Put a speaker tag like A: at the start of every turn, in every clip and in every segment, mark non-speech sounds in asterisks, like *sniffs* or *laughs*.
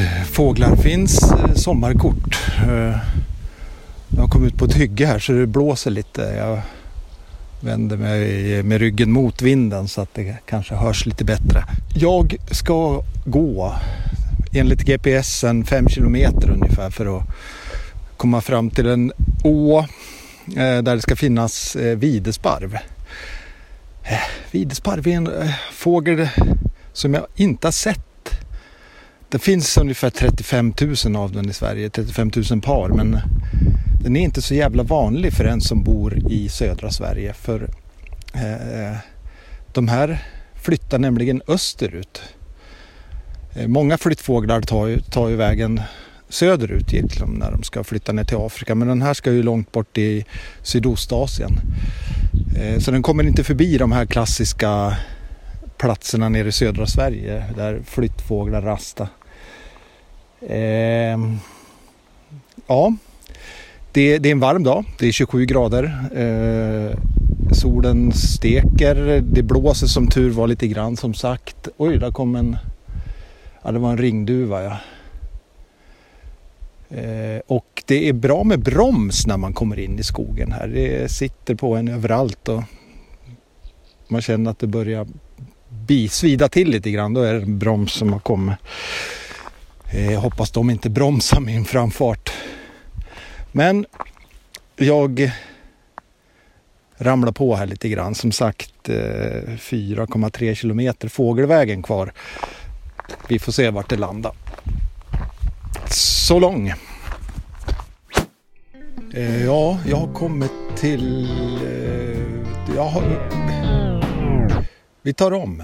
A: Eh, fåglar finns. Eh, sommarkort. Eh, jag har kommit ut på ett hygge här så det blåser lite. Jag vänder mig med ryggen mot vinden så att det kanske hörs lite bättre. Jag ska gå enligt GPSen 5 kilometer ungefär för att komma fram till en å där det ska finnas videsparv. Videsparv är en fågel som jag inte har sett det finns ungefär 35 000 av den i Sverige, 35 000 par, men den är inte så jävla vanlig för en som bor i södra Sverige. För eh, de här flyttar nämligen österut. Eh, många flyttfåglar tar ju, tar ju vägen söderut egentligen när de ska flytta ner till Afrika. Men den här ska ju långt bort i Sydostasien. Eh, så den kommer inte förbi de här klassiska platserna nere i södra Sverige där flyttfåglar rastar. Eh, ja, det, det, är en varm dag. Det är 27 grader. Eh, solen steker. Det blåser som tur var lite grann som sagt. Oj, där kom en... Ja, det var en ringduva ja. Eh, och det är bra med broms när man kommer in i skogen här. Det sitter på en överallt och man känner att det börjar svida till lite grann. Då är det en broms som har kommit. Jag eh, hoppas de inte bromsar min framfart. Men jag ramlar på här lite grann. Som sagt eh, 4,3 kilometer fågelvägen kvar. Vi får se vart det landar. Så lång. Eh, ja, jag har kommit till... Eh, jag har... Vi tar om.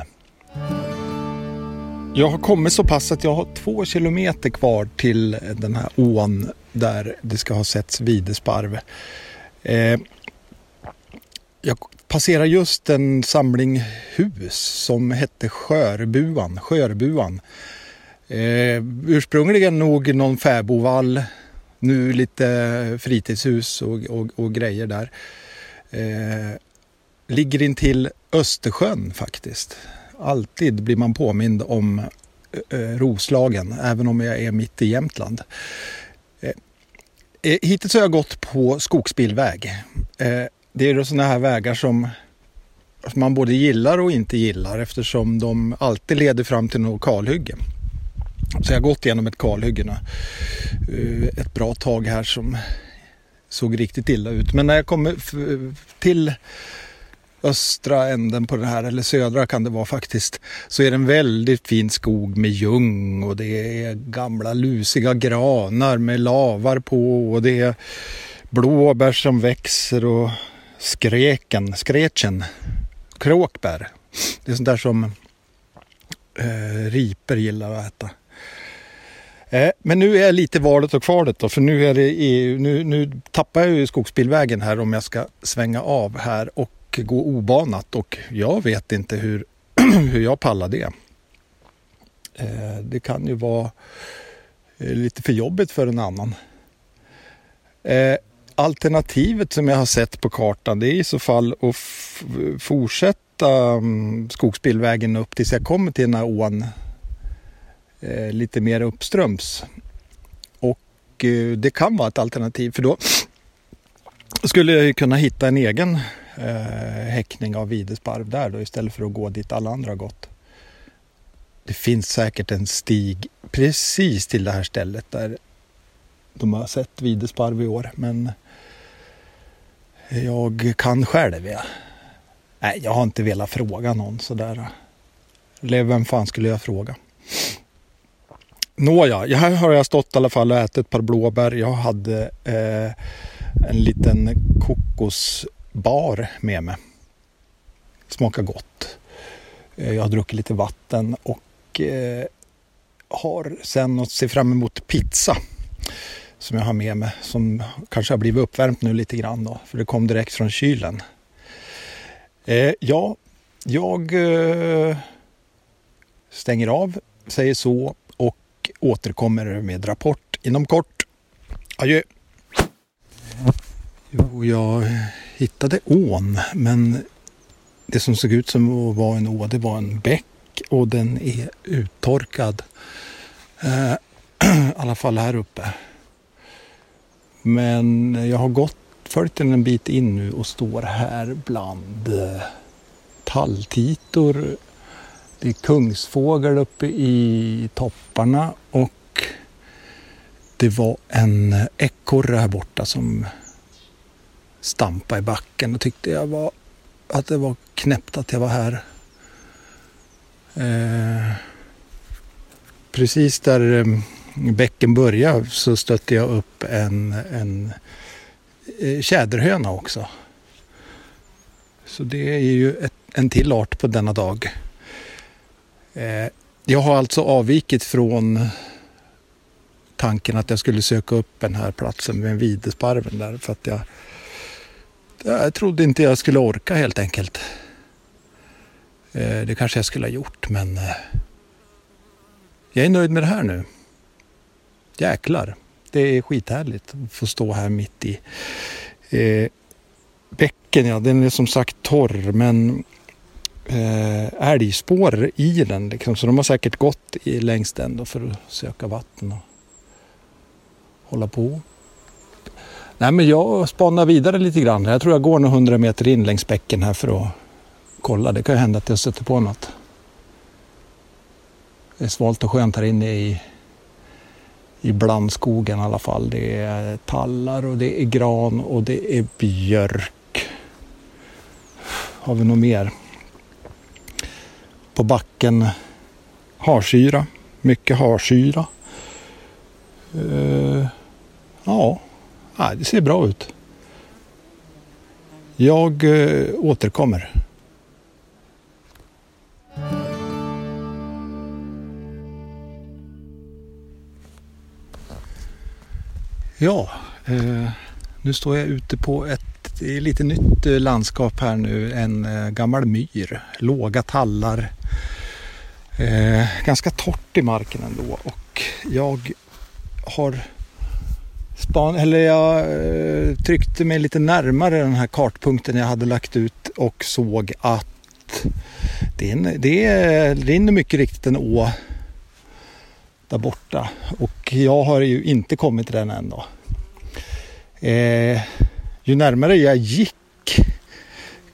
A: Jag har kommit så pass att jag har två kilometer kvar till den här ån där det ska ha setts videsparv. Eh, jag passerar just en samling hus som hette Skörbuan. Skörbuan. Eh, ursprungligen nog någon fäbodvall. Nu lite fritidshus och, och, och grejer där. Eh, ligger in till Östersjön faktiskt alltid blir man påmind om eh, eh, Roslagen, även om jag är mitt i Jämtland. Eh, eh hittills har jag gått på skogsbilväg. Eh, det är sådana här vägar som man både gillar och inte gillar eftersom de alltid leder fram till något kalhygge. Så jag har gått igenom ett kalhygge nu. Eh, ett bra tag här som såg riktigt illa ut. Men när jag kommer till östra änden på den här, eller södra kan det vara faktiskt, så är det en väldigt fin skog med ljung och det är gamla lusiga granar med lavar på och det är blåbär som växer och skreken, skrechen, kråkbär. Det är sånt där som eh, riper gillar att äta. Eh, men nu är lite valet och kvalet då, för nu, är det EU, nu, nu tappar jag ju skogsbilvägen här om jag ska svänga av här och gå obanat och jag vet inte hur, *clears throat* hur jag pallar det. Eh, det kan ju vara eh, lite för jobbigt för en annan. Eh, alternativet som jag har sett på kartan det är i så fall att fortsätta mm, skogsbilvägen upp tills jag kommer till den här ån eh, lite mer uppströms. Och eh, det kan vara ett alternativ för då *sniffs* skulle jag ju kunna hitta en egen eh, häckning av videsparv där då istället för att gå dit alla andra har gått. Det finns säkert en stig precis till det här stället där de har sett videsparv i år men jag kan själv. Ja. Nej, jag har inte velat fråga någon sådär. Eller vem fan skulle jag fråga? Nåja, här har jag stått i alla fall och ätit ett par blåbär. Jag hade eh, en liten kokos bar med mig. Smakar gott. Eh, jag har druckit lite vatten och eh, har sen att se fram emot pizza som jag har med mig som kanske har blivit uppvärmt nu lite grann då, för det kom direkt från kylen. Eh, ja, jag eh, stänger av, säger så och återkommer med rapport inom kort. Adjö! Jo, jag hittade ån, men det som såg ut som att vara en å, det var en bäck och den är uttorkad. Eh, *clears throat* I alla fall här uppe. Men jag har gått, följt den en bit in nu och står här bland eh, talltitor. Det är kungsfågel uppe i topparna och det var en ekorre här borta som stampa i backen och tyckte jag var, att det var knäppt att jag var här. Eh, precis där eh, bäcken började så stötte jag upp en, en eh, tjäderhöna också. Så det är ju ett, en till art på denna dag. Eh, jag har alltså avvikit från tanken att jag skulle söka upp den här platsen med videsparven där för att jag, jag trodde inte jag skulle orka helt enkelt. Eh, det kanske jag skulle ha gjort men eh, jag är nöjd med det här nu. Jäklar, det är skithärligt att få stå här mitt i eh, bäcken. Ja, den är som sagt torr men eh, älgspår i den. Liksom, så de har säkert gått i, längs den för att söka vatten och hålla på. Nej, men jag spanar vidare lite grann. Jag tror jag går några hundra meter in längs bäcken här för att kolla. Det kan ju hända att jag stöter på något. Det är svalt och skönt här inne i, i blandskogen i alla fall. Det är tallar och det är gran och det är björk. Har vi något mer? På backen harsyra, mycket harsyra. Uh, ja, det ser bra ut. Jag eh, återkommer. Ja, eh, nu står jag ute på ett lite nytt eh, landskap här nu. En eh, gammal myr, låga tallar. Eh, ganska torrt i marken ändå och jag har span eller jag eh, tryckte mig lite närmare den här kartpunkten jag hade lagt ut och såg att det, en, det rinner mycket riktigt en å där borta. Och jag har ju inte kommit till den än då. Eh, ju närmare jag gick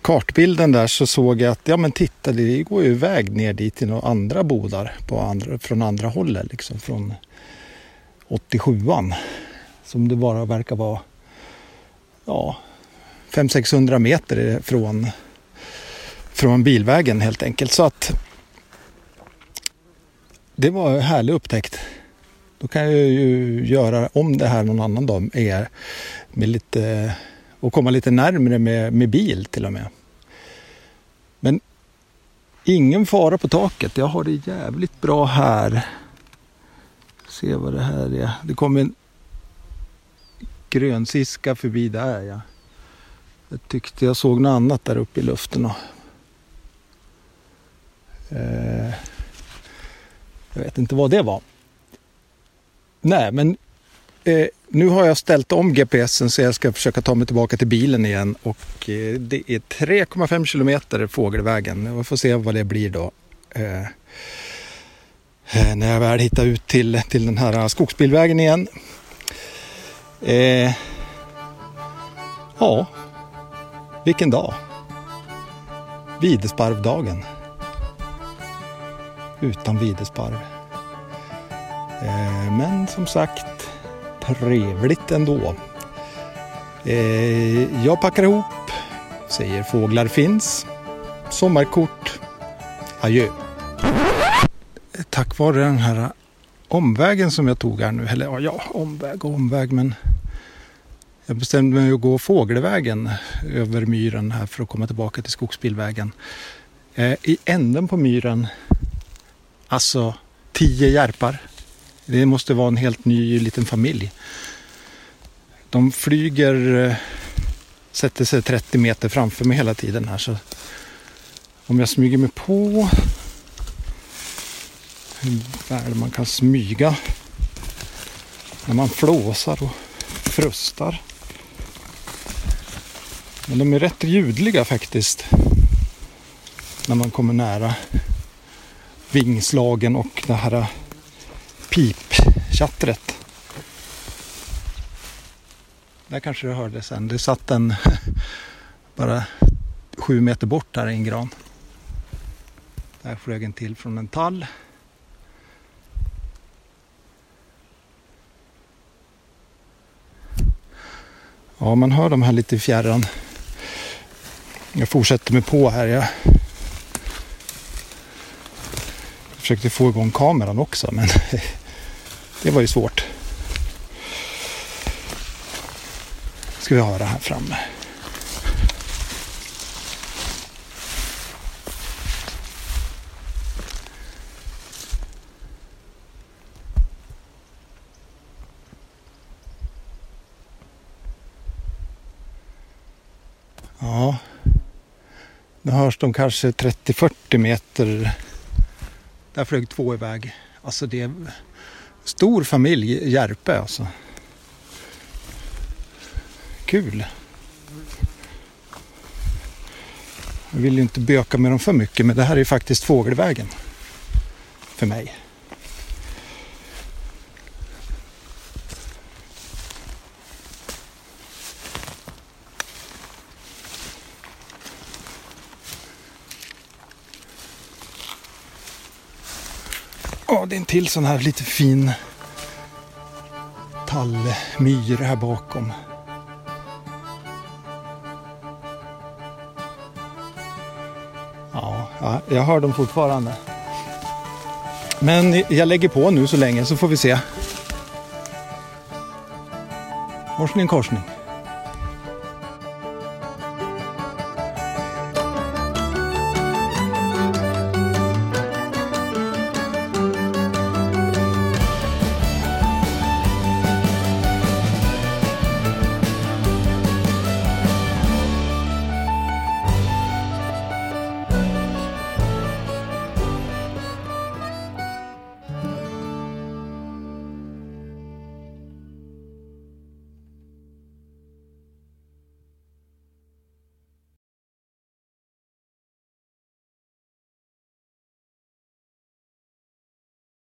A: kartbilden där så såg jag att ja men titta det går ju väg ner dit till några andra bodar på andra, från andra hållet liksom från 87an. Som det bara verkar vara ja 500-600 meter från, från bilvägen helt enkelt. Så att det var en härlig upptäckt. Då kan jag ju göra om det här någon annan dag med, med lite, och komma lite närmre med, med bil till och med. Men ingen fara på taket. Jag har det jävligt bra här. Se vad det här är. Det kom en grönsiska förbi där ja. Jag tyckte jag såg något annat där uppe i luften. Eh, jag vet inte vad det var. Nej, men eh, nu har jag ställt om GPSen så jag ska försöka ta mig tillbaka till bilen igen och eh, det är 3,5 kilometer fågelvägen. Vi får se vad det blir då. Eh, eh, när jag väl hittar ut till, till den här skogsbilvägen igen. Eh, ja, vilken dag. Videsparvdagen utan videsparv. Eh, men som sagt, trevligt ändå. Eh, jag packar ihop, säger fåglar finns, sommarkort, adjö. Tack vare den här omvägen som jag tog här nu, eller ja, omväg och omväg, men jag bestämde mig att gå fågelvägen över myren här för att komma tillbaka till skogsbilvägen. Eh, I änden på myren Alltså tio järpar. Det måste vara en helt ny liten familj. De flyger, eh, sätter sig 30 meter framför mig hela tiden här. Så om jag smyger mig på hur väl man kan smyga när man flåsar och frustar. Men de är rätt ljudliga faktiskt när man kommer nära vingslagen och det här tjattret. Där kanske du hörde sen. Det satt en *laughs* bara sju meter bort där i en gran. Där flög en till från en tall. Ja, man hör de här lite i fjärran. Jag fortsätter mig på här. Jag försökte få igång kameran också, men *laughs* det var ju svårt. Ska vi höra här framme. Hörs de kanske 30-40 meter. Där flög två iväg. Alltså det är stor familj Järpe alltså. Kul. Jag vill ju inte böka med dem för mycket men det här är faktiskt fågelvägen. För mig. Ja, det är en till sån här lite fin tallmyr här bakom. Ja, jag hör dem fortfarande. Men jag lägger på nu så länge så får vi se. Morsning korsning.